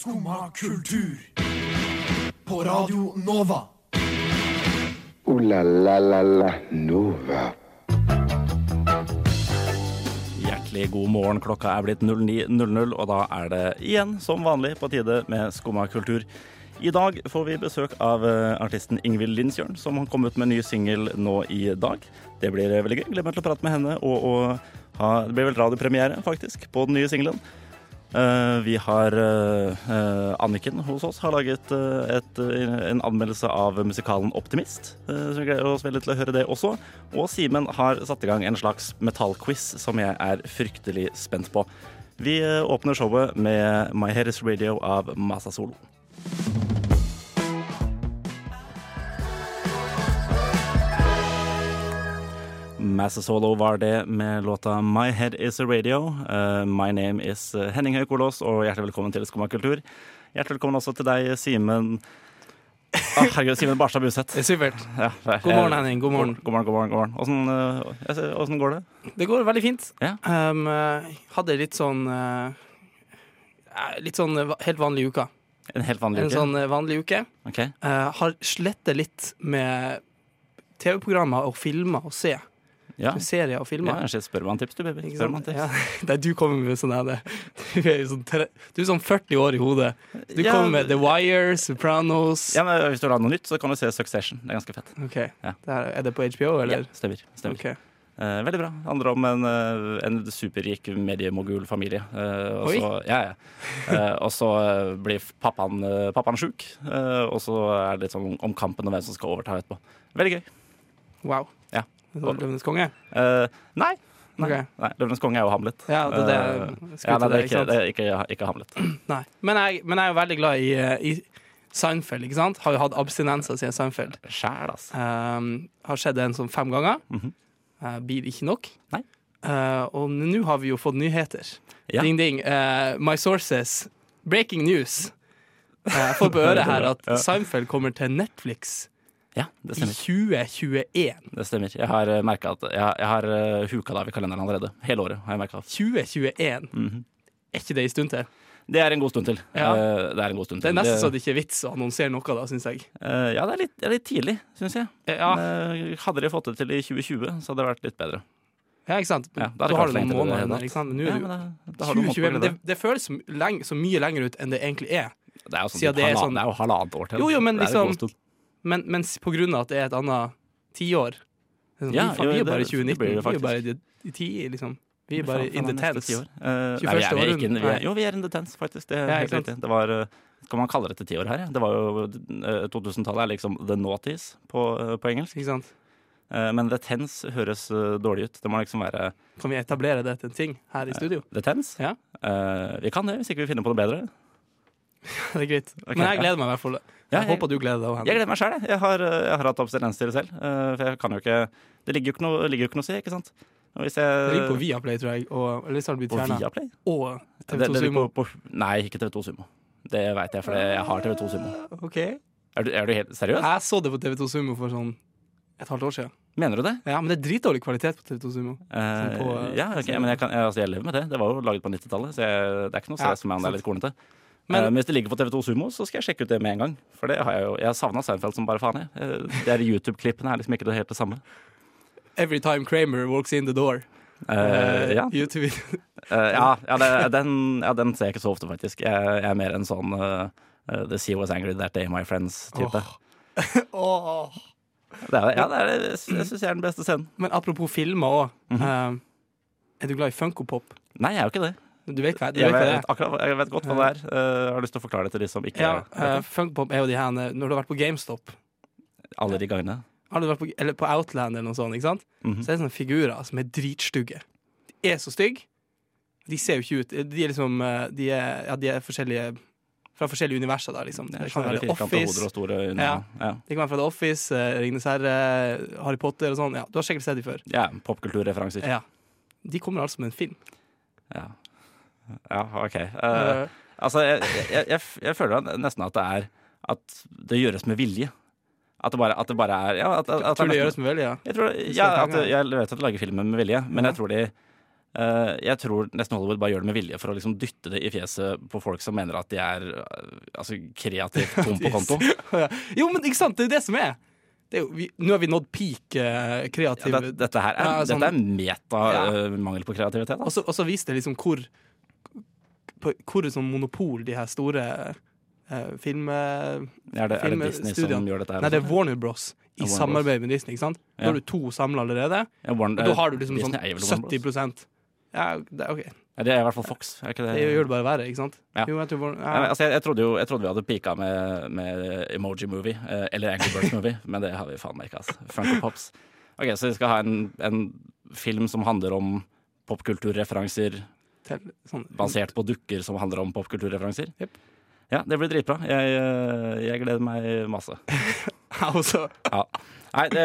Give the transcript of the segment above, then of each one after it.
Skumma kultur. På Radio Nova. O-la-la-la-la Nova. Hjertelig god morgen. Klokka er blitt 09.00, og da er det igjen som vanlig på tide med Skumma kultur. I dag får vi besøk av eh, artisten Ingvild Lindsjørn, som har kommet med en ny singel nå i dag. Det blir eh, veldig gøy. Gleder meg til å prate med henne, og, og ha, det blir vel radiopremiere, faktisk, på den nye singelen. Eh, vi har eh, eh, Anniken hos oss har laget et, en anmeldelse av musikalen Optimist. så vi gleder oss veldig til å høre det også. Og Simen har satt i gang en slags metallquiz som jeg er fryktelig spent på. Vi åpner showet med My Head Is Radio av Masa Solo. Massa Solo var det med låta My Head Is A Radio. Uh, my name is Henning Henning Høykolås, og hjertelig velkommen til Skumma kultur. Hjertelig velkommen også til deg, Simen Å, herregud, Simen Barstad Buseth. Er supert. Ja, God morgen, Henning. God morgen. God morgen, god morgen. god morgen. Åssen, uh, går det? Det går veldig fint. Ja. Um, eh, hadde litt sånn eh, eh, Litt sånn eh, helt vanlig uke. En helt vanlig En uke? sånn eh, vanlig uke. Okay. Eh, har slettet litt med TV-programmer og filmer å se. Ja. Serier og ja, filmer. jeg spør man tips, du, baby. Spør man tips. Ja. Nei, du kommer med sånn her det- du, er jo sånn, du er sånn 40 år i hodet. Du Ja, kommer med The Wire, Sopranos Ja, men Hvis du vil ha noe nytt, så kan du se Succession. Det er ganske fett. Ok, Ja. det er, er det på HBO, eller? Ja, stemmer. stemmer. Okay. Eh, veldig bra. Det handler om en, eh, en superrik mediemogul-familie. Eh, og så- Ja, ja. Eh, og så eh, blir pappaen, uh, pappaen sjuk, eh, og så er det litt sånn om kampen og hvem som skal overta etterpå. Veldig gøy. Wow. Ja. Løvenes konge? Uh, nei. Nei, okay. nei. 'Løvenes konge' er jo Hamlet. Ja, det det Eh, ja, nei, det er ikke det er ikke, ikke Hamlet. Nei. Men jeg, men jeg er jo veldig glad i, eh, i Seinfeld, ikke sant? Har jo hatt abstinenser siden Seinfeld. Sjæl, altså. Um, har skjedd en sånn fem ganger. Mm -hmm. uh, blir ikke nok. Nei. Uh, og nå har vi jo fått nyheter. Ja. Ding, ding. Uh, my sources. Breaking news. Jeg får på øret her at. Seinfeld kommer til Netflix Ja, det stemmer. i 2021. Det stemmer. Jeg har uh, merka at Jeg, jeg har uh, huka det av i kalenderen allerede. Hele året har jeg merka. 2021. Mhm. Er ikke det en stund til? Det er en god stund til. Ja. Eh, det er en god stund Det er nesten så det ikke er vits å annonsere noe da, syns jeg. Eh, ja, det er litt, det er litt tidlig, syns jeg. Ja, Eh, hadde de fått det til i 2020, så hadde det vært litt bedre. ja ikke sant? Ja, da har du noen måneder igjen. ikke sant? Nå Ja, er det jo det, har du 2020, men det, det føles så, lenge, så mye lenger ut enn det egentlig er. det er jo sånn, det er sånn- det er jo halvannet år til. Jo, jo, men liksom-. Men, mens på grunn av at det er et annet tiår sånn, Ja, vi, vi er det- bare i det 2019. det Vi er bare i ti, liksom. Vi er bare in the tense. det tens. Eh, nei, vi er, vi, er ikke, vi er, jo, vi er in the tens, faktisk. Det Ja. Det var Skal Kan man kalle dette tiår her? Ja? Det var jo eh, 2000-tallet er liksom the notice på, eh, på engelsk. Ikke sant? Eh, Men the tens høres eh, dårlig ut. Det må liksom være Kan vi etablere det til en ting her i studio? the tens. Ja. Eh, vi kan det, hvis ikke vi finner på noe bedre. Det er greit. Okay, Men jeg gleder meg i hvert fall. Ja, Jeg jeg- håper du gleder deg Henne. Jeg gleder meg sjøl, jeg. Jeg har, eh, jeg har hatt abstinens til det selv. eh, For jeg kan jo ikke Det ligger jo ikke noe, ligger jo ikke noe å si, ikke sant? Og hvis jeg Det ligger på Viaplay, tror jeg. Og, eller så har det blitt På fjerna. Og TV2 det ligger Sumo. på- på- Nei, ikke TV2 Sumo. Det veit jeg, for jeg har TV2 Sumo. OK. Er du, er du helt seriøs? Jeg så det på TV2 Sumo for sånn et halvt år siden. Mener du det? Ja, men det er dritdårlig kvalitet på TV2 Sumo. Eh, på, eh, ja, okay, men jeg, kan, jeg, altså, jeg lever med det. Det var jo laget på 90-tallet, så jeg, det er ikke noe Ja, stress for meg om det er litt kornete. Men- uh, hvis det ligger på TV2 Sumo, så skal jeg sjekke ut det med en gang. For det har jeg jo Jeg har savna Seinfeld som bare faen, jeg. De Det er YouTube-klippene er liksom ikke det helt det samme. Every time Kramer walks in the door. Eh, Eh, ja. YouTube. Eh, ja, ja, det, den, ja, den ser jeg ikke så ofte, faktisk. Jeg, jeg er mer en sånn eh, eh, The Sea Was Angry That Day, My Friends-type. Åh. Det er, ja, det er, jeg syns jeg er den beste scenen. Men apropos filmer òg. Mhm. er du glad i Funkopop? Nei, jeg er jo ikke det. Du vet hva, du Jeg vet vet, er? akkurat, jeg vet godt hva det er. Eh, jeg har lyst til å forklare det til de som ikke Ja, vet eh. Funkpop er jo de her Når du har vært på GameStop Alle de gangene. har du vært på, Eller på Outland eller noe sånt, ikke sant? Mhm. Så er det sånne figurer som er dritstygge. De er så stygge. De ser jo ikke ut De er liksom eh, De er, ja, de er forskjellige fra forskjellige universer, da, liksom. Det er kan være Office. Ja. Ja. det kan være fra The Office, uh, Ringenes herre, Harry Potter og sånn. Ja, du har sikkert sett dem før. ja Popkulturreferanser. Ja. De kommer altså med en film. Ja. Ja, OK. Uh, altså, jeg, jeg, jeg, jeg føler nesten at det er At det gjøres med vilje. At det bare, at det bare er ja, at, at, at tror det er gjøres med vilje, ja. Jeg tror, ja, at, jeg vet at de lager filmer med vilje, men jeg tror de Uh, jeg tror nesten Hollywood bare gjør det med vilje for å liksom dytte det i fjeset på folk som mener at de er uh, altså, kreativt tom på konto. Jo, men ikke sant, det er det som er. Det er jo, vi, nå har vi nådd peak uh, kreativ Ja, det, dette her er, Ja, sånn- dette er meta Ja. mangel på kreativitet. Og så, viser det liksom hvor på, Hvor sånn monopol de her store uh, film... Er det, er det Disney som gjør dette her? Nei, det er? Warner Bros. i Warner samarbeid med Disney. ikke sant? Da Ja. har du to samla allerede, Ja, Warner- og da har du liksom Disney sånn eier vel Warner Bros. 70% Ja, det, OK. Ja, det er i hvert fall Fox. Er det? Det gjør det bare verre, ikke sant? Ja. Jo, jeg tror ja. altså, jeg, jeg, trodde jo jeg trodde vi hadde pika med, med Emoji Movie, eh, eller Angry Birds Movie, men det har vi faen meg ikke. Altså. Funky Pops. Ok, Så vi skal ha en, en film som handler om popkulturreferanser Til, sånn, basert på dukker som handler om popkulturreferanser? Yep. Ja, det blir dritbra. Jeg, eh, jeg gleder meg masse. Ja, også. Ja. Nei, det,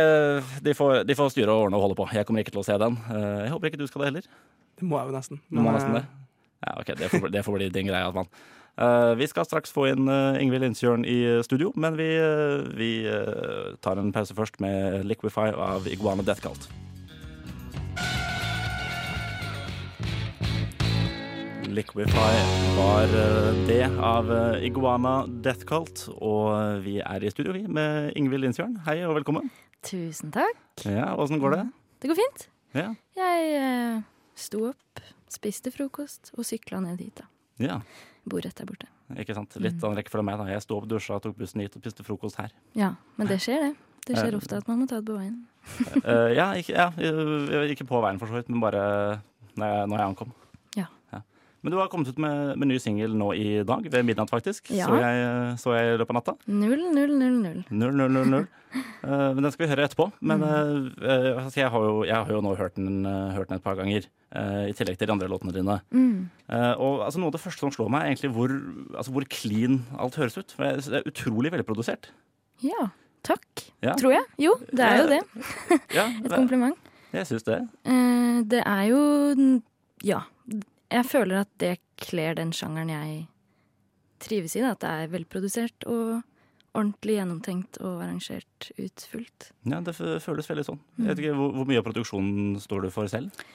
de, får, de får styre og ordne og holde på. Jeg kommer ikke til å se den. Eh, Jeg håper ikke du skal det heller. det må jeg jo nesten. Du må nesten eh, det. Ja, ok, Det får, det får bli din greie, Atman. Vi skal straks få inn uh, Ingvild Innsjøen i studio, men vi, vi tar en pause først med Liquify av Iguana Death Cult. Liquify var eh, det av eh, Iguana Death Cult, og vi er i studio vi med Ingvild Lindsjørn. Hei og velkommen. Tusen takk. Ja, Åssen går det? Det går fint. Ja. Jeg eh, sto opp, spiste frokost og sykla ned hit. da. ja. Bor rett der borte. Ikke sant. Litt av en rekke fra meg. da. Jeg sto opp, dusja, tok bussen hit og spiste frokost her. Ja, men det skjer, det. Det Eh. skjer ofte at man må ta det på veien. uh, ja, ikke, ja, eh, ikke på veien for så vidt, men bare når jeg, når jeg ankom. Men du har kommet ut med, med ny singel nå i dag, ved midnatt faktisk. Ja. Så, jeg, så jeg i løpet av natta. Null, null, null, null. 0000. Uh, men den skal vi høre etterpå. Men uh, altså, jeg, har jo, jeg har jo nå hørt den, eh, hørt den et par ganger, Uh, i tillegg til de andre låtene dine. Mm. Og altså, Noe av det første som slår meg, er egentlig hvor, altså, hvor clean alt høres ut. For det er utrolig velprodusert. Ja, takk. Ja. Tror jeg. Jo, det er jo det. Ja, Et kompliment. jeg syns det. Det er jo Ja. Jeg føler at det kler den sjangeren jeg trives i. Da. At det er velprodusert og ordentlig gjennomtenkt og arrangert ut fullt. Ja, Det føles veldig sånn. Mm. Jeg vet ikke, hvor, hvor mye av produksjonen står du for selv?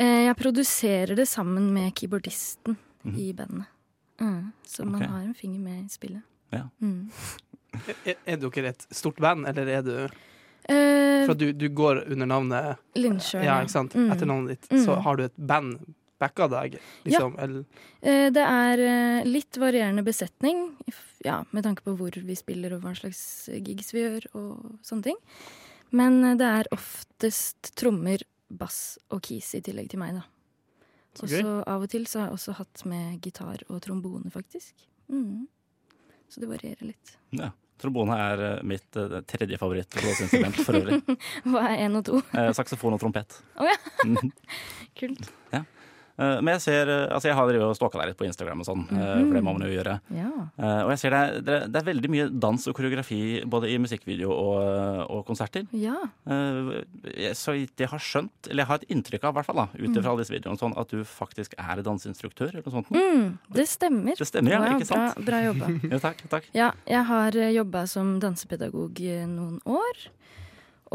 Eh, jeg produserer det sammen med keyboardisten mm. i bandet. Mm, så man okay. har en finger med i spillet. Ja. Mm. er, er dere et stort band, eller er du Eh, For at du, du går under navnet Lindsjøen, Ja, ikke sant? Mm. Etter navnet ditt. Mm. Så har du et band backa deg, liksom? Eller Eh, det er eh, litt varierende besetning, ja, med tanke på hvor vi spiller og hva slags gigs vi gjør og sånne ting. Men eh, det er oftest trommer, bass og keys i tillegg til meg, da. Og så av og til så har jeg også hatt med gitar og trombone, faktisk. Mm. Så det varierer litt. Ja. Trombone er mitt uh, tredje favoritt-blåseinstrument for øvrig. Hva er én og to? Eh, saksofon og trompet. Å ja. Mhm. Kult. Eh, men jeg ser, eh, altså jeg har drevet og stalka deg litt på Instagram og sånn, eh, for det må man jo gjøre. Ja. Eh, og jeg ser det, det, er- veldig mye dans og koreografi både i musikkvideo og, og konserter. Ja. Eh, så jeg har skjønt, eller jeg har et inntrykk av, i hvert fall ut ifra alle disse videoene, sånn, at du faktisk er danseinstruktør eller noe sånt. Mm, det stemmer. Det stemmer, ja, Wow, ikke sant? Bra, bra jobba. Ja, takk, takk. Ja, jeg har jobba som dansepedagog noen år.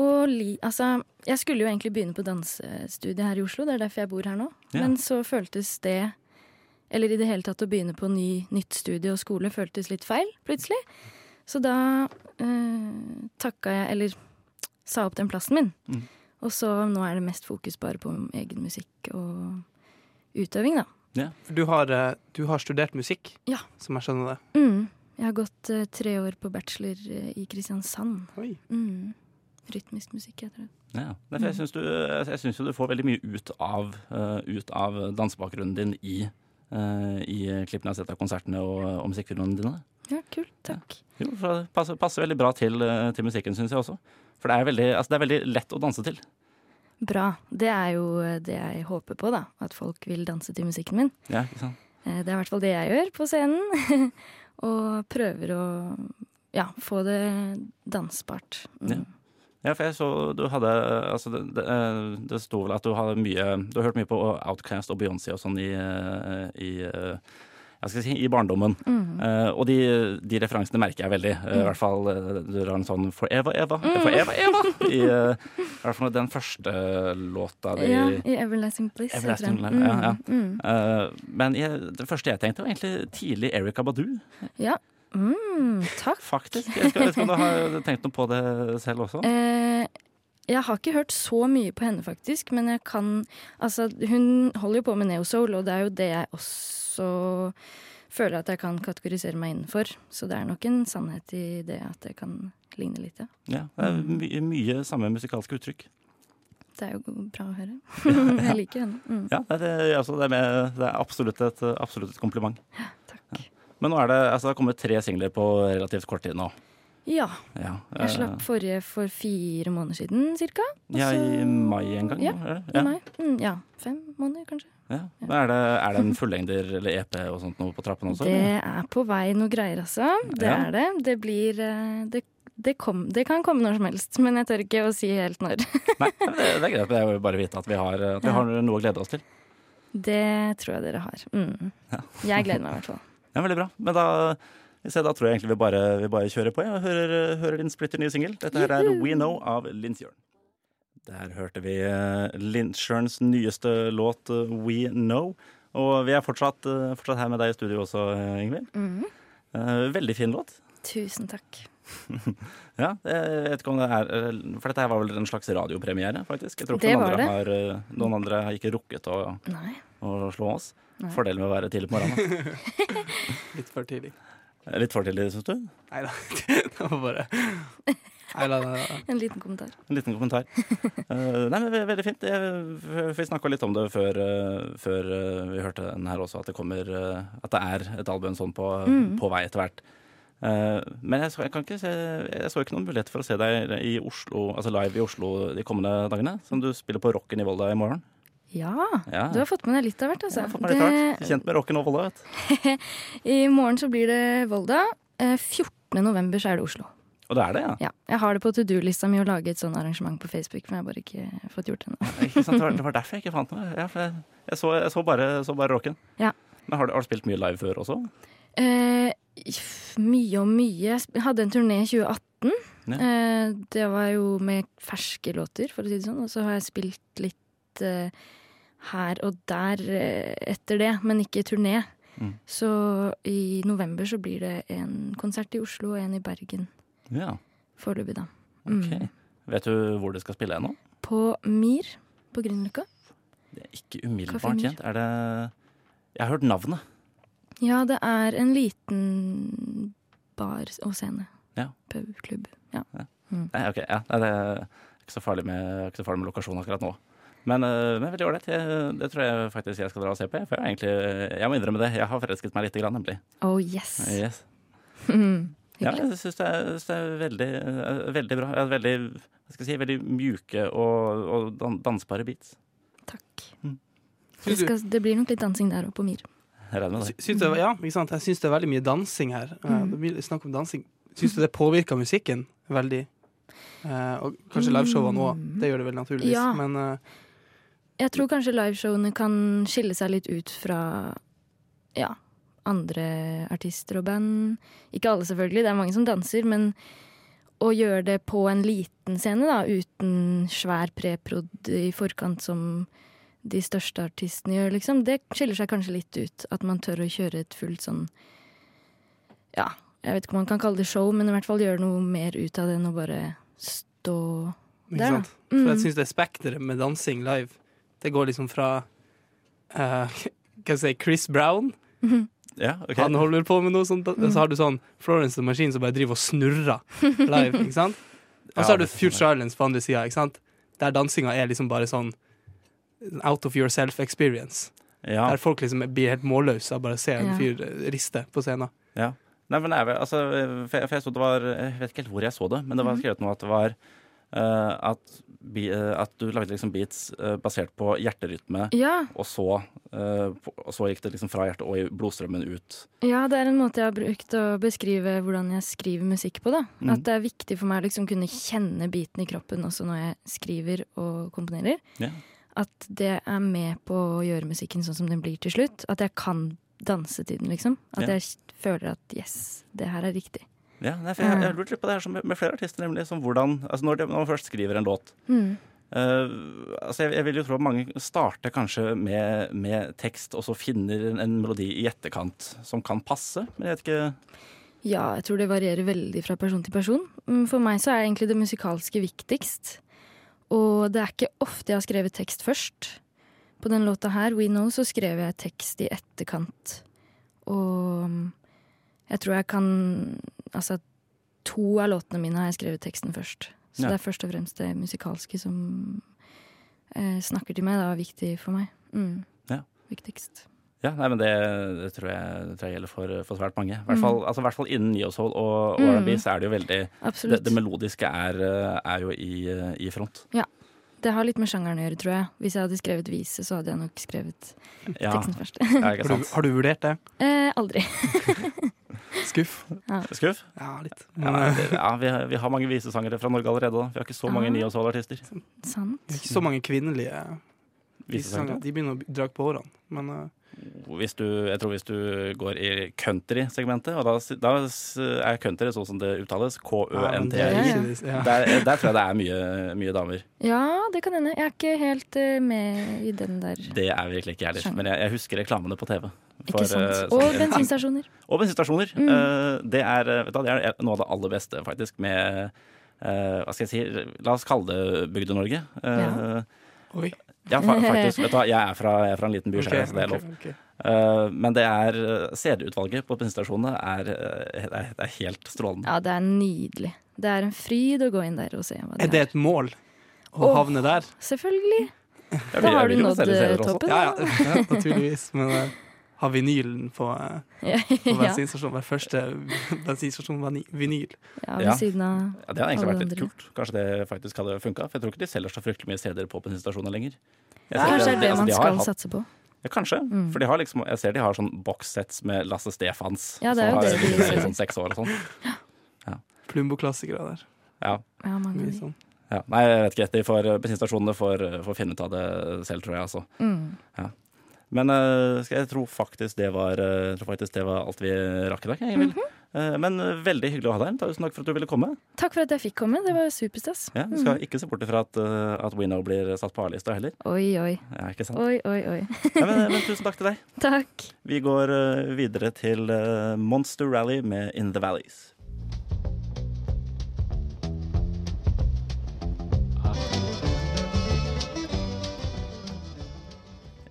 Og li, altså, jeg skulle jo egentlig begynne på dansestudiet her i Oslo, det er derfor jeg bor her nå. Ja. Men så føltes det, eller i det hele tatt å begynne på ny, nytt studie og skole, føltes litt feil plutselig. Så da eh, takka jeg, eller sa opp den plassen min. Mm. Og så nå er det mest fokus bare på egen musikk og utøving, da. For du har, eh, du har studert musikk, Ja. som jeg skjønner det. Mm. Jeg har gått eh, tre år på bachelor eh, i Kristiansand. Oi. Mm. Rytmisk musikk, heter det. Ja, derfor jeg syns du, jeg syns jo du får veldig mye ut av, eh, ut av dansebakgrunnen din i, eh, i klippene jeg har sett av konsertene og, og musikkfilmene dine. Ja, kult. Takk. Jo, for det passer, passer veldig bra til, eh, til musikken, syns jeg også. For det er, veldig, altså det er veldig lett å danse til. Bra. Det er jo det jeg håper på, da. At folk vil danse til musikken min. Ja, ikke sant? Eh, Det er i hvert fall det jeg gjør på scenen. Og prøver å ja, få det dansbart. Mm. Ja. Ja, for jeg så du hadde Altså, det, det, eh, det sto vel at du hadde mye Du har hørt mye på Outcast og Beyoncé og sånn i, eh, i, eh, jeg skal si, i barndommen. Mhm. uh, og de, de referansene merker jeg veldig. Uh, I hvert fall du har en sånn For Eva, Eva, Mm. for Eva, Eva! I, uh, I hvert fall den første låta de Ja, i Everlasting Bliss. Everlasting ja, ja. Mm, mm. Men jeg, det første jeg tenkte, var egentlig tidlig Erika Badu, Ja. Mm, takk. faktisk. Jeg vet ikke om du har tenkt noe på det selv også? Eh, jeg har ikke hørt så mye på henne, faktisk, men jeg kan Altså, hun holder jo på med neosoul, og det er jo det jeg også føler at jeg kan kategorisere meg innenfor. Så det er nok en sannhet i det at det kan ligne litt, ja. Ja, det er my mye samme musikalske uttrykk. Det er jo bra å høre. jeg liker henne. Mm. Ja, det er, altså, det er, med, det er absolutt, et, absolutt et kompliment. Takk. Men nå er det, altså, det har kommet tre singler på relativt kort tid nå. Ja. Ja, Jeg eh, slapp forrige for fire måneder siden, cirka. Ja, i mai en gang? Ja? I mai. Mm, ja. Fem måneder, kanskje. Ja. Er, det, er det en fullengder eller EP og sånt noe på trappene også? Det er på vei noe greier, altså. Det Ja. er det. Det blir eh, det, det, kom, det kan komme når som helst, men jeg tør ikke å si helt når. Nei, det, er greit. Det er jo bare å vite at vi har, at vi har noe å glede oss til. Det tror jeg dere har. Mm. Ja. Jeg gleder meg i hvert fall. Ja, Veldig bra. Men da, da tror jeg egentlig vi bare, vi bare kjører på. og hører, hører din splitter nye singel. Dette her er We Know av Linsjørn. Der hørte vi uh, nyeste låt uh, We Know. Og vi er fortsatt, eh, fortsatt her med deg i studio også, Ingvild. Mm. Eh, veldig fin låt. Tusen takk. Ja, jeg vet ikke om det er eh, For dette her var vel en slags radiopremiere, faktisk. Jeg tror ikke noen andre, har, eh, noen andre har ikke rukket å, Nei. Å slå oss. Nei. Fordelen med å være tidlig på morgenen. Litt for tidlig. Litt for tidlig, syns du? Nei da. Det var bare Neida, neida. En liten kommentar. En liten kommentar. uh, nei, men ve- Veldig fint. Jeg, vi snakka litt om det før, uh, før uh, vi hørte den her også, at det kommer eh, At det er et album sånn på, Mm. på vei etter hvert. Eh, men jeg så, jeg, kan ikke se, jeg så ikke noen mulighet for å se deg i Oslo, altså live i Oslo de kommende dagene. Som du spiller på Rocken i Volda i morgen. Ja, Ja. du har fått med deg litt av hvert, altså. Har fått med litt rart. Kjent med rocken og Volda, vet. I morgen så blir det Volda. Eh, 14. november så er det Oslo. Og det er det, ja. Ja, jeg har det på to do-lista mi å lage et sånt arrangement på Facebook, men jeg har bare ikke fått gjort det ennå. Det, var, derfor jeg ikke fant noe. Ja, jeg, jeg, så, jeg så, bare, så bare rocken. Ja. Men har du, har du spilt mye live før også? Eh, mye og mye. Jeg hadde en turné i 2018. Ja. Eh, det var jo med ferske låter, for å si det sånn. Og så har jeg spilt litt eh, her og der eh, etter det, men ikke turné. Mm. Så i november så blir det en konsert i Oslo og en i Bergen. Ja, Foreløpig, da. Mm. Okay. Vet du hvor det skal spille ennå? På Mir på Grünerløkka. Det er ikke umiddelbart kjent. Er det Jeg har hørt navnet. Ja, det er en liten bar og scene. Ja. Pubklubb. Ja. Nei, ok, ja. Nei, det er ikke så farlig med, ikke så farlig med lokasjon akkurat nå. Men, eh, men veldig ålreit. Det tror jeg faktisk jeg skal dra og se på. For jeg, egentlig, jeg må innrømme det. Jeg har forelsket meg litt, grann, nemlig. Oh yes. Yes. Mm. Ja, jeg syns det, det er veldig, eh, veldig bra. Veldig, si, veldig mjuke og, og dansbare beats. Takk. Mm. Det, skal, det blir nok litt dansing der oppe på Myr. Syns det, ja, ikke sant? Jeg syns det er veldig mye dansing her. Eh, Mm. Snakk om dansing. Syns du det påvirker musikken veldig? Eh, og kanskje liveshowene òg. Mm. Det gjør det vel naturligvis. Ja. Men eh, Jeg tror kanskje liveshowene kan skille seg litt ut fra ja, andre artister og band. Ikke alle, selvfølgelig, det er mange som danser, men å gjøre det på en liten scene, da, uten svær preprod i forkant som de største artistene gjør, liksom, det skiller seg kanskje litt ut. At man tør å kjøre et fullt sånn Ja, jeg vet ikke om man kan kalle det show, men i hvert fall gjøre noe mer ut av det enn å bare stå Der, Ikke sant? For jeg Mm. syns det spekteret med dansing live, det går liksom fra uh, Hva skal jeg si Chris Brown. Ja, okay. Han holder på med noe sånt. Og så har du sånn Florence the Machine som bare driver og snurrer live. ikke sant? Og så har du. Future Islands på andre sida, der dansinga er liksom bare sånn out of yourself experience. Ja. Der folk liksom blir helt målløse av bare å se en Ja. fyr eh, riste på scenen. Ja. Nei, men det er vel, altså, for jeg, for jeg så det var Jeg vet ikke helt hvor jeg så det, men det var skrevet noe at det var eh, at, bi- eh, at du lagde liksom beats eh, basert på hjerterytme, Ja, og så, eh, og så gikk det liksom fra hjertet og i blodstrømmen ut. Ja, det er en måte jeg har brukt å beskrive hvordan jeg skriver musikk på. da. Mm. At det er viktig for meg å liksom kunne kjenne biten i kroppen også når jeg skriver og komponerer. Ja. At det er med på å gjøre musikken sånn som den blir til slutt. At jeg kan dansetiden, liksom. At Ja. jeg føler at yes, det her er riktig. Ja, nei, jeg, jeg lurte litt på det her som med, med flere artister, nemlig. Som hvordan, altså når, de, når man først skriver en låt Mm. Uh, altså jeg, jeg vil jo tro at mange starter kanskje med, med tekst, og så finner en, en melodi i etterkant som kan passe. Men jeg vet ikke Ja, jeg tror det varierer veldig fra person til person. Mm, For meg så er egentlig det musikalske viktigst. Og det er ikke ofte jeg har skrevet tekst først. På den låta her, We Know, så skrev jeg tekst i etterkant. Og mm, jeg tror jeg kan Altså, to av låtene mine har jeg skrevet teksten først. Så Ja. det er først og fremst det musikalske som eh, snakker til meg, da, er viktig for meg. Mm. Ja. Viktigst. Ja, nei, men det, det, tror jeg, det tror jeg gjelder for, for svært mange. I hvert fall, altså, hvert fall innen soul og, og Mm. R&B så er det jo veldig det, det melodiske er, eh, er jo i, eh, i front. Det har litt med sjangeren å gjøre, tror jeg. Hvis jeg hadde skrevet vise, så hadde jeg nok skrevet Ja, teksten først. ja ikke Har du, har du vurdert det? eh, aldri. Skuff? Skuff? Ja, litt. Ja, Men, eh, det, ja vi, har, vi har mange visesangere fra Norge allerede. Da. Vi har ikke så mange Ah. neo soul-artister. Sant. det er ikke så mange kvinnelige Visesangere. visesanger. De begynner å dra på årene. Men eh, Hvis du, jeg tror hvis du går i country-segmentet, og da, da er country sånn som det uttales, K-Ø-N-T-R. er ikke det- ja. Der, der tror jeg det er mye, mye damer. Ja, det kan hende. Jeg er ikke helt eh, med i den der. Det er virkelig ikke jeg heller. Men jeg, jeg husker reklamene på TV. Ikke eh, sant. sånn- Og bensinstasjoner. Og bensinstasjoner. Mm. Eh, det, er, eh, vet du, det er noe av det aller beste, faktisk, med eh, Hva skal jeg si? La oss kalle det Bygde-Norge. Ja. Oi. Ja, fa faktisk. Vet du hva, jeg er fra, jeg er fra en liten by okay, selv, så det er lov. Okay, okay. Uh, men det er eh, CD-utvalget på bensinstasjonene er, eh, det er, er helt strålende. Ja, det er nydelig. Det er en fryd å gå inn der og se hva Er det det er. et mål å oh, havne der? Selvfølgelig. Da har du nådd toppen. Ja, ja, naturligvis. Men ha vinylen på, eh, Ja, på ja. bensinstasjonen. Være første bensinstasjon var vinyl. ja, Ja. ved siden av Ja, det hadde egentlig vært litt andre. kult. Kanskje det faktisk hadde funka. For jeg tror ikke de selger så fryktelig mye CD-er på bensinstasjoner lenger. Jeg ser Kanskje det er det altså, man de har skal hatt- satse på. Ja, kanskje. Mm. For de har liksom, jeg ser de har sånn bokssets med Lasse Stefans. Ja, det er som jo har det de i sånn seks år og sånn. Plumbo-klassikere der. Ja. Ja, mange Mye sånn. Ja. Nei, jeg vet ikke. De får, bensinstasjonene får, får finne ut av det selv, tror jeg. altså. Mm. Men eh, jeg tror faktisk det var, eh, faktisk det var alt vi rakk i dag. Mhm. Eh, Men veldig hyggelig å ha deg her. Tusen takk for at du ville komme. Takk for at jeg fikk komme. Det var superstas. Ja, vi skal ikke se bort ifra at, at Winnow blir satt på A-lista heller. Oi, oi. Ja, ikke sant? Oi, oi, oi. Ja, men, men tusen takk til deg. Takk. Vi går videre til Monster Rally med In The Valleys.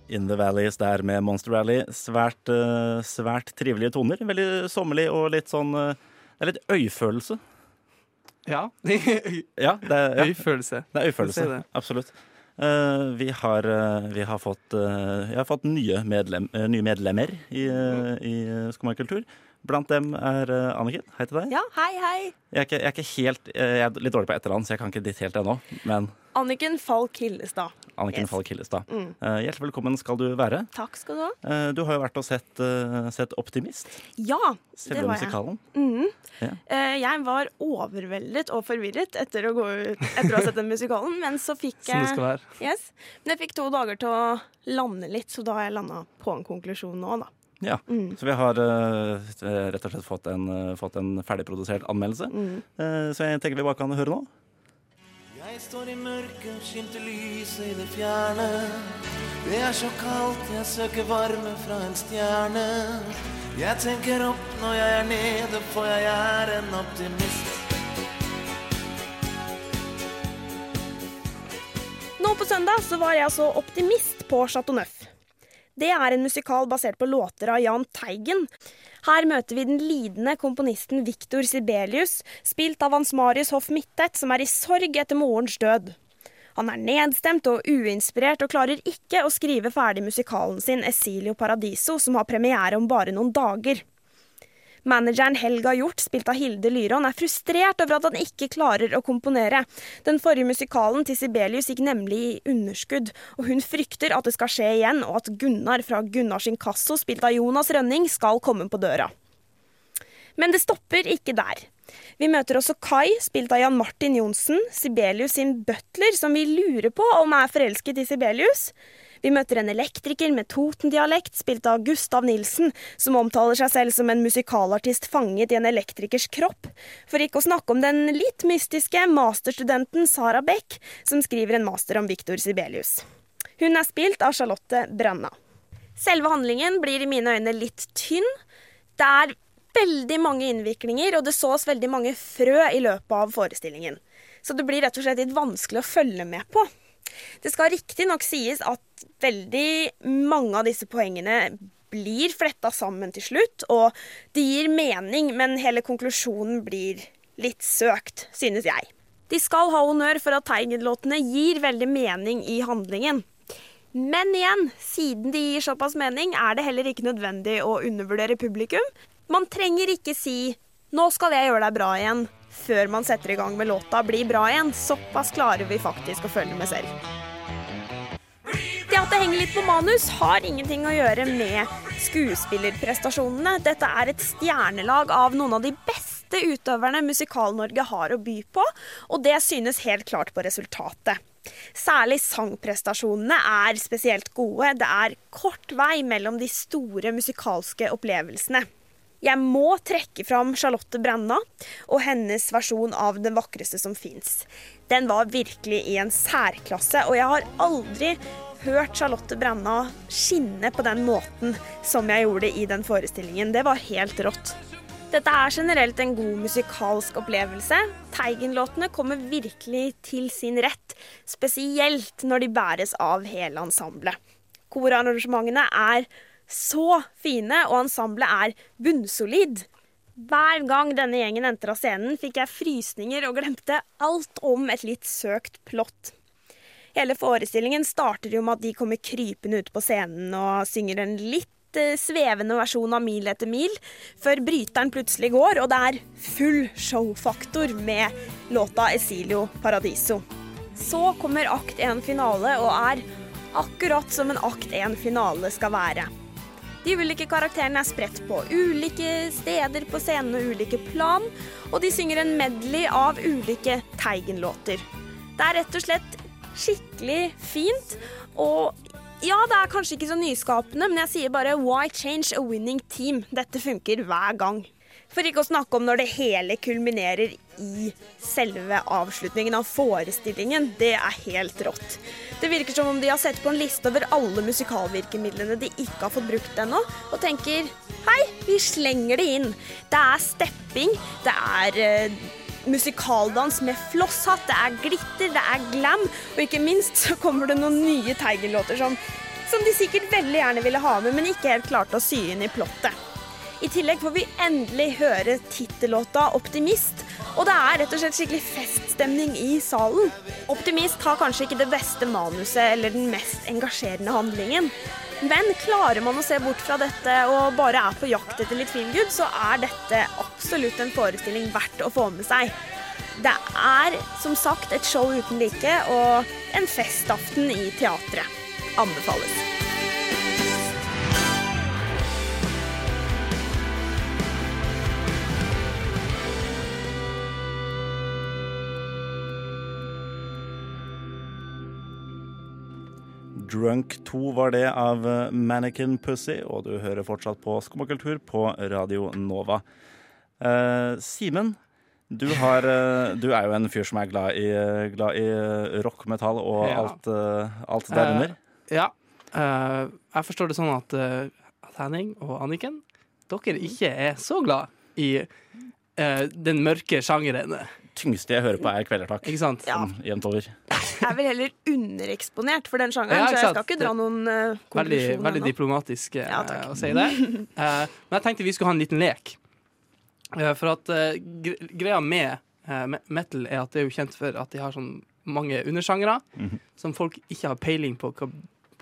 In The Valleys der med Monster Rally. Svært, eh, svært trivelige toner. Veldig sommerlig og litt sånn eh, Det er litt øyfølelse. Ja. Ja, det er, ja, Øyfølelse. det er øyfølelse. Det. Absolutt. Eh, vi, har, vi har fått, jeg har fått nye, medlem, nye medlemmer i, uh, i Skomakultur. Blant dem er uh, Anniken. Hei til deg. Ja, hei, hei. Jeg, er ikke, jeg er ikke helt Jeg er litt dårlig på etternavn, så jeg kan ikke ditt helt ennå. Men Anniken Falk Hillestad. Anniken Yes. Falk Hillestad. Mm. Eh, hjertelig velkommen skal du være. Takk skal du ha. Eh, du har jo vært og sett, eh, sett Optimist. Ja, det var var jeg. musikalen. Mhm. Ja. Jeg var overveldet og forvirret etter å, gå ut, etter å ha sett den musikalen, men så fikk Som det jeg skal være. yes. Men jeg fikk to dager til å lande litt, så da har jeg landa på en konklusjon nå, da. Ja. Mm. Så vi har uh, rett og slett fått en, uh, fått en ferdigprodusert anmeldelse. Mm. Uh, så jeg tenker vi bare kan høre nå. Jeg står i mørket skimter lyset i det fjerne. Det er så kaldt, jeg søker varme fra en stjerne. Jeg tenker opp når jeg er nede, for jeg er en optimist. Nå på søndag så var jeg altså optimist på Chateau Neuf. Det er en musikal basert på låter av Jahn Teigen. Her møter vi den lidende komponisten Victor Sibelius, spilt av Hans Marius Hoff Mittet, som er i sorg etter morens død. Han er nedstemt og uinspirert og klarer ikke å skrive ferdig musikalen sin Esilio Paradiso, som har premiere om bare noen dager. Manageren Helga Hjort, spilt av Hilde Lyron, er frustrert over at han ikke klarer å komponere. Den forrige musikalen til Sibelius gikk nemlig i underskudd, og hun frykter at det skal skje igjen, og at Gunnar fra Gunnars Inkasso, spilt av Jonas Rønning, skal komme på døra. Men det stopper ikke der. Vi møter også Kai, spilt av Jan Martin Johnsen, Sibelius sin butler, som vi lurer på om er forelsket i Sibelius. Vi møter en elektriker med Toten-dialekt, spilt av Gustav Nilsen, som omtaler seg selv som en musikalartist fanget i en elektrikers kropp. For ikke å snakke om den litt mystiske masterstudenten Sara Beck, som skriver en master om Victor Sibelius. Hun er spilt av Charlotte Branna. Selve handlingen blir i mine øyne litt tynn. Det er veldig mange innviklinger, og det sås veldig mange frø i løpet av forestillingen. Så det blir rett og slett litt vanskelig å følge med på. Det skal riktignok sies at veldig mange av disse poengene blir fletta sammen til slutt, og det gir mening, men hele konklusjonen blir litt søkt, synes jeg. De skal ha honnør for at Teigen-låtene gir veldig mening i handlingen. Men igjen, siden de gir såpass mening, er det heller ikke nødvendig å undervurdere publikum. Man trenger ikke si 'nå skal jeg gjøre deg bra igjen' før man setter i gang med låta 'Bli bra igjen'. Såpass klarer vi faktisk å følge med selv. Det at det henger litt på manus, har ingenting å gjøre med skuespillerprestasjonene. Dette er et stjernelag av noen av de beste utøverne Musikal-Norge har å by på, og det synes helt klart på resultatet. Særlig sangprestasjonene er spesielt gode. Det er kort vei mellom de store musikalske opplevelsene. Jeg må trekke fram Charlotte Brenna og hennes versjon av Den vakreste som fins. Den var virkelig i en særklasse, og jeg har aldri hørt Charlotte Brenna skinne på den måten som jeg gjorde i den forestillingen. Det var helt rått. Dette er generelt en god musikalsk opplevelse. Teigen-låtene kommer virkelig til sin rett, spesielt når de bæres av hele ensemblet. Korarrangementene er så fine, og ensemblet er bunnsolid. Hver gang denne gjengen entra scenen, fikk jeg frysninger og glemte alt om et litt søkt plott. Hele forestillingen starter jo med at de kommer krypende ut på scenen og synger en litt eh, svevende versjon av Mil etter mil, før bryteren plutselig går, og det er full showfaktor med låta Esilio Paradiso. Så kommer akt 1 finale og er akkurat som en akt 1 finale skal være. De ulike karakterene er spredt på ulike steder på scenen og ulike plan, og de synger en medley av ulike Teigen-låter. Det er rett og slett skikkelig fint, og ja, det er kanskje ikke så nyskapende, men jeg sier bare why change a winning team? Dette funker hver gang. For ikke å snakke om når det hele kulminerer i selve avslutningen av forestillingen. Det er helt rått. Det virker som om de har sett på en liste over alle musikalvirkemidlene de ikke har fått brukt ennå, og tenker hei, vi slenger det inn. Det er stepping, det er uh, musikaldans med flosshatt, det er glitter, det er glam, og ikke minst så kommer det noen nye Teigen-låter som, som de sikkert veldig gjerne ville ha med, men ikke helt klarte å sy inn i plottet. I tillegg får vi endelig høre tittellåta 'Optimist', og det er rett og slett skikkelig feststemning i salen. 'Optimist' har kanskje ikke det beste manuset eller den mest engasjerende handlingen, men klarer man å se bort fra dette og bare er på jakt etter litt feelgood, så er dette absolutt en forestilling verdt å få med seg. Det er som sagt et show uten like og en festaften i teatret. Anbefales. Drunk 2 var det av eh, Mannequin Pussy, og du hører fortsatt på Skummakultur på Radio Nova. Eh, Simen, du, har, eh, du er jo en fyr som er glad i, eh, glad i eh, rock, metall og Ja. alt, alt derunder. Ja. Eh, jeg forstår det sånn at, Henning og Anniken, dere ikke er så glad i eh, den mørke sjangeren. Tyngste jeg hører på, er Kvelertak. Ikke sant? Ja. Sånn jevnt over. Jeg er vel heller undereksponert for den sjangeren, Ja, så jeg skal ikke dra noen uh, Veldig, veldig diplomatisk eh, Ja, å si det. Eh, men jeg tenkte vi skulle ha en liten lek. Eh, for at greia med metal er at det er jo kjent for at de har sånn mange undersjangere Mhm. som folk ikke har peiling på hva,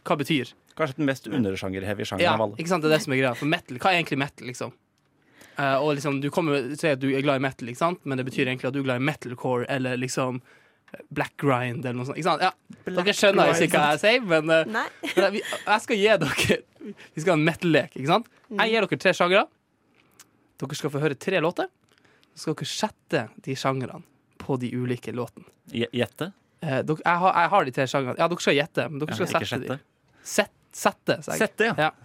hva betyr. Kanskje den mest undersjanger-heavy sjangeren Ja, av alle. ikke sant? Det er det som er greia. For metal, hva er egentlig metal, liksom? Eh, og liksom, Du kommer til å si at du er glad i metal, ikke sant? men det betyr egentlig at du er glad i metalcore eller liksom black grind eller noe sånt. Ikke sant? Ja, dere skjønner ikke hva jeg sier, men, uh, men jeg, jeg skal gi dere Vi skal ha en metal-lek, ikke sant? Jeg gir dere tre sjangere. Dere skal få høre tre låter. Så skal dere sette de sjangrene på de ulike låtene. Gjette? Uh, jeg, har, jeg har de tre sjangrene. Ja, dere skal gjette, men dere skal ja, sette dem. Sette, sette, sa jeg. Sette, ja. Ja.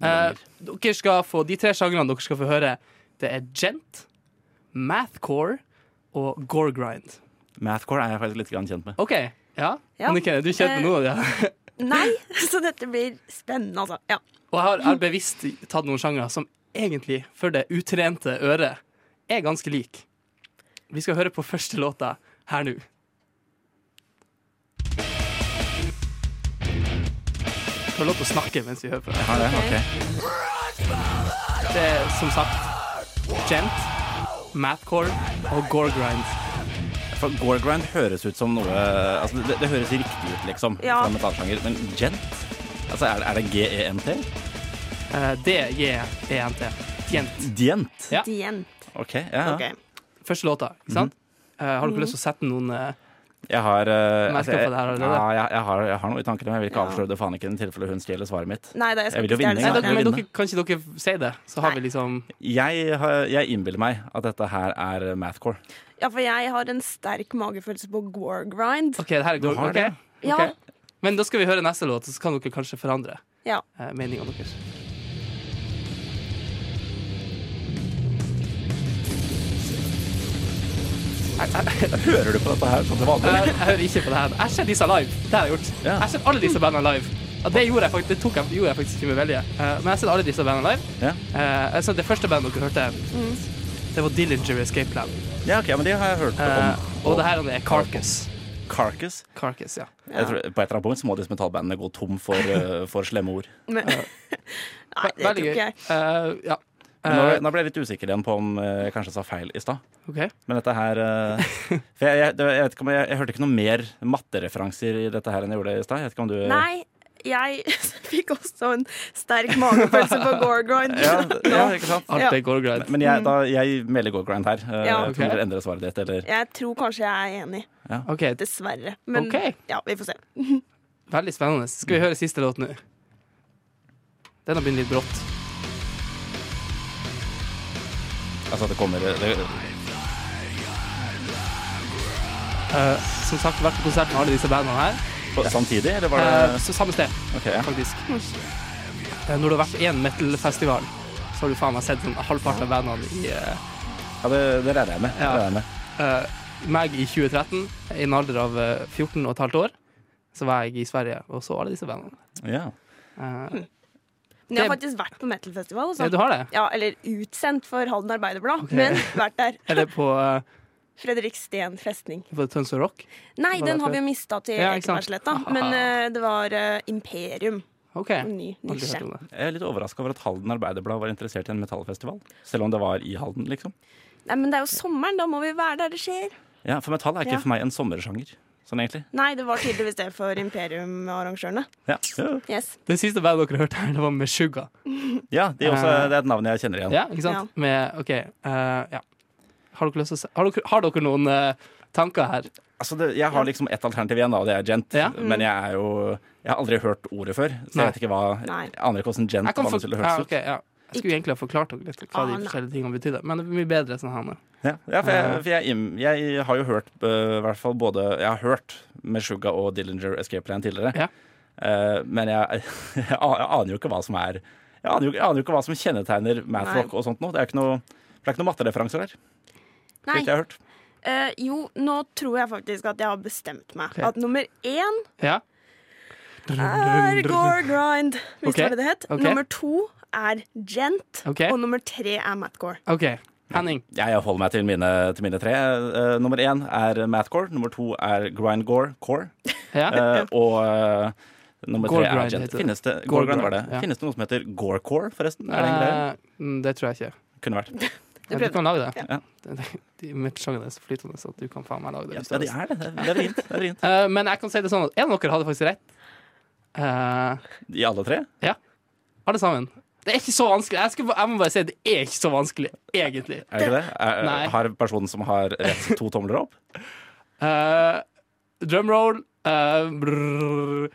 Eh, dere skal få De tre sjangrene dere skal få høre, det er gent, mathcore og goregrind. Mathcore er jeg faktisk litt kjent med. OK. Ja. Ja. Anniken, er kjent med Eh, noen av det Nei, så dette blir spennende, altså. Ja. Og jeg har, jeg har bevisst tatt noen sjangre som egentlig, for det utrente øret, er ganske lik. Vi skal høre på første låta her nå. Har lov til å snakke mens vi hører på det. Har det? okay. Det er som sagt gent, mathcore og goregrind. For goregrind høres ut som noe altså det, det høres riktig ut, liksom, Ja. fra metallsjanger. Men gent? Altså, er, er det G-E-N-T? Uh, D-J-E-N-T. Gent. Dient? Ja. Dient. OK. Ja, ja. Okay. Første låta, ikke sant? Eh, har dere lyst til å sette noen eh, Jeg har uh, altså, jeg, ja, jeg, jeg, har, jeg har noe i tankene, men jeg vil ikke avsløre det faen ikke i tilfelle hun stjeler svaret mitt. Nei da, jeg Jeg vil jo vinne, Nei, jeg men dere, kan ikke dere si det? Så har vi liksom Jeg, har- jeg innbiller meg at dette her er mathcore. Ja, for jeg har en sterk magefølelse på gore grind. OK, det her er gore. okay. ok? det? Ja. Men da skal vi høre neste låt, så kan dere kanskje forandre Ja. uh, meninga deres. Hører du på dette her som til vanlig? Jeg, jeg hører ikke på det her. Jeg har sett disse live. Det har jeg gjort. Ja. Jeg har sett alle disse bandene live. Og det gjorde jeg faktisk, det tok jeg, gjorde jeg faktisk ikke med vilje. Uh, men jeg har sett alle disse bandene live. Ja. Uh, jeg så det første bandet dere hørte, det var Dillinger Escape Plan. ja, ok, men det har jeg hørt om. Uh, og det her er Carcass. Carcass. Carcass, ja. Jeg tror, på et eller annet punkt så må disse metallbandene gå tom for, uh, for slemme ord. Men, nei, det tror ikke jeg. Eh, ja. Men nå, Eh, nå ble jeg litt usikker igjen på om eh, jeg kanskje sa feil i stad. Okay. Men dette her eh, For jeg, jeg, jeg, vet ikke om jeg, jeg hørte ikke noe mer mattereferanser i dette her enn jeg gjorde i stad. Jeg vet ikke om du Nei, jeg fikk også en sterk magefølelse på gore grind. ja, ja, ikke sant? Alt Ja. er gore. Men jeg, da, jeg melder Gorgrind her. Ja. Okay. Kan dere endre svaret ditt, eller? Jeg tror kanskje jeg er enig. OK, Dessverre. Men okay. ja, vi får se. veldig spennende. Skal vi høre siste låt nå? har begynt litt brått. Altså at det kommer det, uh, som sagt, vært på konsert med alle disse bandene her. på, Samtidig, eller var det uh, samme sted, okay, ja. faktisk. Uh, når du har vært på én metal-festival, så har du faen meg sett sånn halvparten av bandene i ja det, det regner jeg med. Ja. jeg med. meg i 2013, i en alder av eh, 14 og et halvt år, så var jeg i Sverige og så alle disse bandene. Ja. Eh, Men jeg har faktisk vært på metal-festival. ja, du har det? Ja, eller utsendt for Halden Arbeiderblad, okay. men vært der. Eller på, uh, Fredriksten festning. på Tønsberg Rock? Nei, den det har vi jo mista til Ja. Ekebergsletta. Men uh, det var uh, Imperium. OK. Ny nisje. det. Jeg er litt overraska over at Halden Arbeiderblad var interessert i en metallfestival. Selv om det var i Halden, liksom. Nei, men det er jo sommeren, da må vi være der det skjer. Ja, For metall er ikke Ja. for meg en sommersjanger. Sånn egentlig. Nei, det var tydeligvis det for Imperium-arrangørene. Ja, ja. Yes. Det siste bandet dere hørte her, det var Meshuggah. ja de også, det er et navn jeg kjenner igjen. Ja, ikke sant? Med OK. uh, ja. Har dere lyst å se Har dere, har dere noen uh, tanker her? Altså det, jeg har liksom ett alternativ igjen, da, og det er gent. Ja. Men jeg er jo Jeg har aldri hørt ordet før, så Nei. jeg vet ikke hva Nei. Aner ikke hvordan gent for, det skulle ja, høres ok, ja. Jeg skulle egentlig ha forklart dere litt hva de Ah, de forskjellige tingene betydde, men det blir mye bedre sånn her nå. Ja, ja for, jeg, for jeg, im- jeg har jo hørt uh, i hvert fall både Jeg har hørt med Suga og Dillinger Escape Plan tidligere. Ja. Uh, men jeg, jeg, jeg aner jo ikke hva som er Jeg aner jo, jeg aner jo ikke hva som kjennetegner mathrock og sånt noe. Det er ikke noe, det er ikke noe mattereferanser der. Nei. jeg har hørt. Uh, jo, nå tror jeg faktisk at jeg har bestemt meg. Okay. At nummer én Ja. er Gore Grind. Hvis okay. det var det det het. Okay. Nummer to er Gent. okay. Og nummer tre er Matgore. ok Henning. Jeg holder meg til mine, til mine tre. Uh, nummer én er mathcore. Nummer to er grindcore. Core. Ja. Uh, og eh, nummer Gore tre er. Finnes det, Gore gore var det. ja. Finnes det noe som heter gorecore, forresten? Er det en greie? Mm, det tror jeg ikke. Kunne vært. Ja, du kan lage det. Ja. Det- det- De metalsjangerne er så flytende så at du kan faen meg lage det. Ja, det de er det. Det er vrient. Det er vrient. Eh, men jeg kan si det sånn at en av dere hadde faktisk rett. Uh, I alle tre? Ja. alle sammen. Det er ikke så vanskelig. Jeg, skal, jeg må bare si det er ikke så vanskelig, egentlig. Er det ikke det? Er, Nei. har personen som har rett, to tomler opp? Uh, drumroll uh, brrr.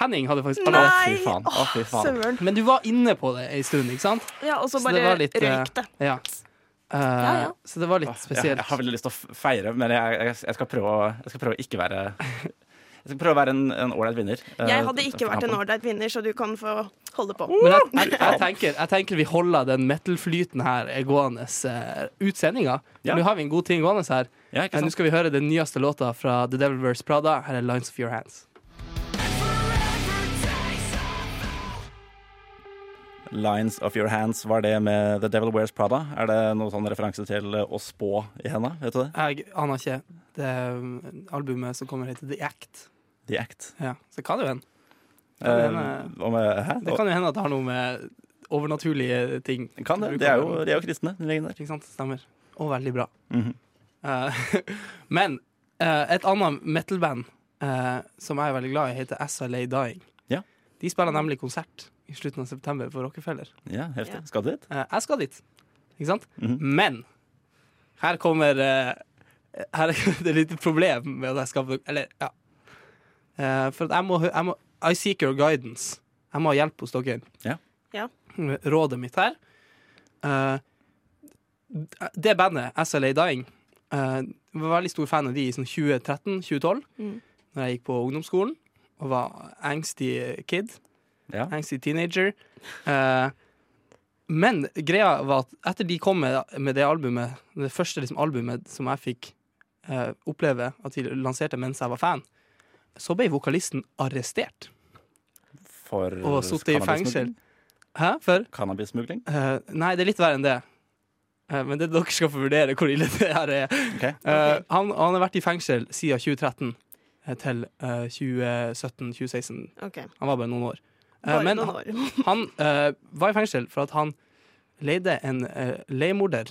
Henning hadde faktisk Nei! Å, fy faen. Å, fy faen. Søren. Men du var inne på det en stund, ikke sant? Ja, og så det bare røykte litt, eh. Ja. Uh, Ja, ja. Så det var litt Jeg, spesielt. jeg har veldig lyst til å feire, men jeg, jeg, jeg, skal prøve jeg skal prøve å ikke være Jeg skal prøve å være en en ålreit vinner. Eh, Jeg hadde ikke vært en ålreit vinner, så du kan få holde på. Men jeg, jeg, jeg, tenker, jeg tenker vi holder den metal-flyten her gående uh, ut sendinga. Ja. Nå har vi en god ting gående her. Ja, ikke Eh, Nå skal vi høre den nyeste låta fra The Devil Wears Prada. Her er 'Lines of Your Hands'. Lines of Your Hands, var det med The Devil Wears Prada? Er det noe sånn referanse til eh, å spå i henne? Vet du det? Jeg aner ikke. Det um, albumet som kommer, heter The Act. The Act. Ja, så det kan jo hende. Eh, kan hende- og med, hæ? Det kan jo hende at det har noe med overnaturlige ting Kan det? De er jo, de er jo kristne, den liggende der. Ikke sant? Stemmer. Og veldig bra. Mhm. Eh, men eh, et annet metal-band eh, som jeg er veldig glad i, heter SLA Dying. Ja. De spiller nemlig konsert i slutten av september på Rockefeller. Ja, heftig. Ja. Skal du dit? Eh, jeg skal dit. Ikke sant? Mhm. Men her kommer eh, Her er det et lite problem med at jeg skal Eller, ja. Eh, for at jeg må, jeg må I seek your guidance. Jeg må ha hjelp hos dere. Ja. Ja. Rådet mitt her uh, Det bandet, SLA Dying, uh, var veldig stor fan av de i sånn 2013-2012, Mm. Når jeg gikk på ungdomsskolen og var angsty kid Ja. angsty teenager. Uh, men greia var at etter de kom med, med det albumet, det første liksom, albumet som jeg fikk uh, oppleve at de lanserte mens jeg var fan, så ble vokalisten arrestert For og sittet i fengsel. Hæ? For? Cannabissmugling? Uh, nei, det er litt verre enn det. Uh, men det dere skal få vurdere hvor ille det her er. Okay. Uh, han, han har vært i fengsel siden 2013 eh, til eh, 2017-2016. Okay. Han var bare noen år. Eh, Bare men noen år. Han eh, var i fengsel for at han leide en uh, leiemorder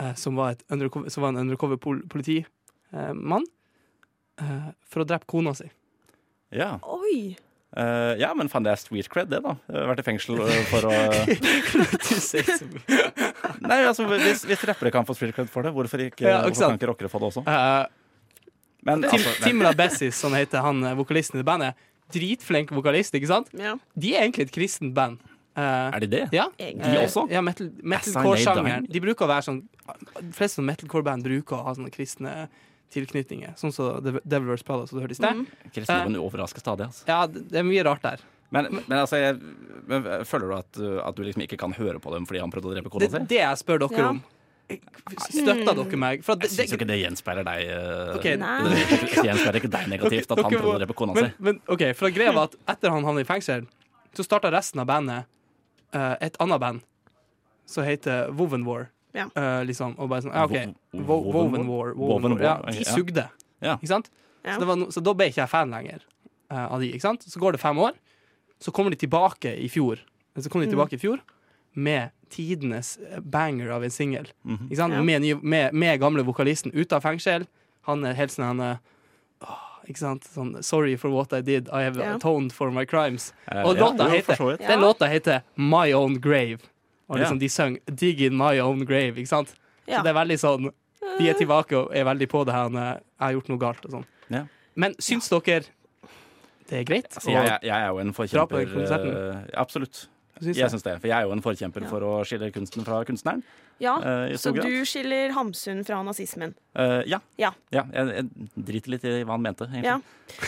eh, som, var som var en undercover eh, for å drepe kona si. Ja. Oi! Uh, ja, men faen, det er street cred, det, da. Vært i fengsel eh, for å. Nei, altså, hvis, hvis rappere kan få street cred for det, hvorfor ikke, Ja, hvorfor kan ikke rockere få det også? Eh, Men Tim, altså, Timla Rabessis, som heter han vokalisten i bandet, dritflink vokalist, ikke sant? Ja, De er egentlig et kristent band. Uh, er de det? ja. egentlig. De også? Ja, metal, metalcore-sjangeren. De bruker å være sånn De fleste metalcore-band bruker å ha sånne kristne tilknytninger. Sånn som The Devilers Palace, som du hørte i sted. Kristian Kristendommen overrasker stadig, altså. Ja, det det er mye rart der. Men, men altså, jeg, men, føler du at, uh, at du liksom ikke kan høre på dem fordi han prøvde å drepe kona Det si? er det jeg spør dere Ja. om. Støtter dere meg? For at Jeg det, syns jo ikke det gjenspeiler deg. okay. Det, det gjenspeiler ikke deg negativt at han prøvde å drepe kona men, si. men OK, for greia var at etter han havnet i fengsel, så starta resten av bandet uh, et annet band som heter Woven War. Ja. Uh, liksom, og bare sånn, ja, OK. Wo- Wo Woven War? War. Woven War. Ja, de sugde. Ja. Ikke sant? Ja. Så, det var no, så da ble ikke jeg fan lenger uh, av de. Ikke sant? Så går det fem år, så kommer de tilbake i fjor. Så kom de Mm. tilbake i fjor med tidenes eh, banger av en singel. Mm -hmm. Ja. Med, med, med gamle vokalisten ute av fengsel. Han er helt sånn han åh, Ikke sant? Sånn Sorry for what I did. I have yeah. atoned for my crimes. Uh, Og ja, låta heter-. Ja. Den låta heter My Own Grave. Og liksom de sang Dig in my own grave. Ikke sant? Så det er veldig sånn De er tilbake og er veldig på det her. Jeg har gjort noe galt og sånn. Ja. Men syns dere det er greit? Altså, jeg, jeg er jo en forkjemper eh, Absolutt. Syns Jeg jeg. syns det. For jeg er jo en forkjemper Ja. for å skille kunsten fra kunstneren. Ja, uh, så grad. du skiller Hamsun fra nazismen. Uh, ja. Ja. Jeg, jeg driter litt i hva han mente, egentlig. Ja.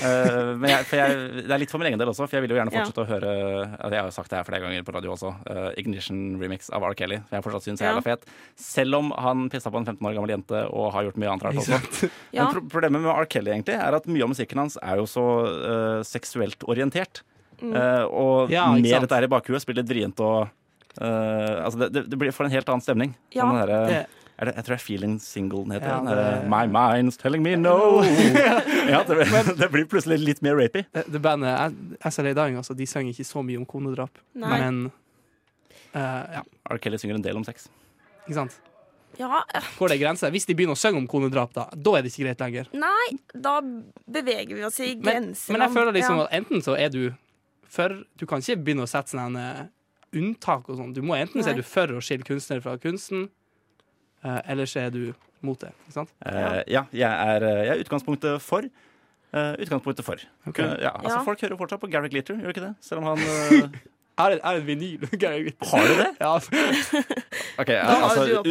uh, men jeg, for jeg, det er litt for min egen del også, for jeg vil jo gjerne Ja. fortsette å høre altså, Jeg har jo sagt det her flere ganger på radio også. Ignition remix av R. Kelly, For jeg fortsatt syns er Ja. jævla fet. Selv om han pissa på en 15 år gammel jente og har gjort mye annet rart også. Ja. Men pro problemet med R. Kelly egentlig er at mye av musikken hans er jo så seksuelt orientert. Mm. Eh, og Ja, med sant. dette her i bakhuet spiller litt vrient og uh, Altså, det, det, det blir for en helt annen stemning. Ja, Sånn den derre- det- er det, jeg tror det er Feeling Single heter. Ja, det, det- My mind's telling me no. ja, det, blir- det blir plutselig litt mer rapey. Det, det bandet SLA Dying altså, de synger ikke så mye om konedrap, Nei. men uh, ja, R. Kelly synger en del om sex. ikke sant? Ja, Går det er grenser? Hvis de begynner å synge om konedrap, da, da er det ikke greit lenger. nei, da beveger vi oss i Men, men jeg føler liksom Ja. at enten så er du for Du kan ikke begynne å sette sånne unntak og sånn. Du må Enten så Nei. er du for å skille kunstner fra kunsten, eh, eller så er du mot det. Ikke sant? Eh, ja, jeg er, eh, jeg er utgangspunktet for. Uh, utgangspunktet for. Okay. Ja, altså Ja. Folk hører fortsatt på Gary Glitter, gjør de ikke det? Selv om han uh... er, har en, jeg vinyl. Gary Glitter. Har du det? Ja. Ok, ja, altså,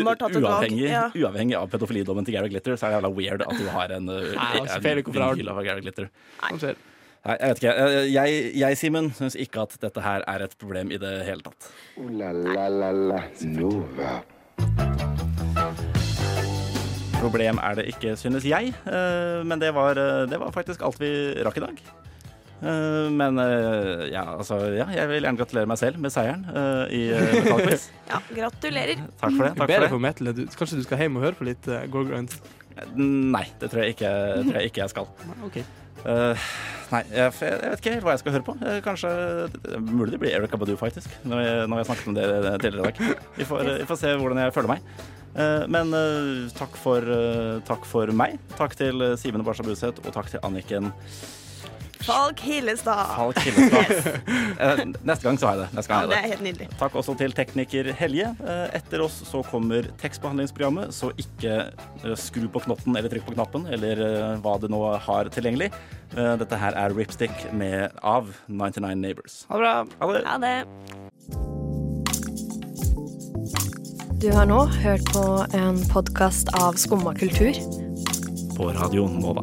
uavhengig, ja. uavhengig av pedofilidommen til Gary Glitter, så er det jævla weird at du har en, uh, Nei, altså, en vinyl av Gary Glitter. Skjer? Nei, jeg vet ikke. Eh, Jeg, jeg Simen, syns ikke at dette her er et problem i det hele tatt. Ooh la la la la Nova. Problem er det ikke, synes jeg. Eh, Men det var, eh, det var faktisk alt vi rakk i dag. Eh, Men eh, ja, altså, ja, jeg vil gjerne gratulere meg selv med seieren uh, i eh, Metallquiz. Ja, gratulerer. Takk for det. Takk bedre for metal. du- Kanskje du skal hjem og høre på litt uh, Gorgrind? Nei, det tror jeg ikke, tror jeg, ikke jeg skal. OK. Eh, nei, jeg, jeg vet ikke helt hva jeg skal høre på. Eh, kanskje er Mulig det blir Eric Abadou, faktisk. Når jeg, når jeg snakket om det tidligere i dag. Vi får, vi får se hvordan jeg føler meg. Uh, men uh, takk, for, eh, takk for meg. Takk til eh, Simen Barstad Buseth, og takk til Anniken Falk Hillestad. Falk Hillestad. Yes. neste gang så har jeg det. Neste Ja, det er helt nydelig. Takk også til tekniker Helje. Eh, Etter oss så kommer tekstbehandlingsprogrammet, så ikke eh, skru på knotten eller trykk på knappen, eller eh, hva du nå har tilgjengelig. Eh, Dette her er Ripstick med av 99 Neighbors. Ha det bra. Ha det. Ha det. Du har nå hørt på en podkast av Skumma kultur. På Radio Nova.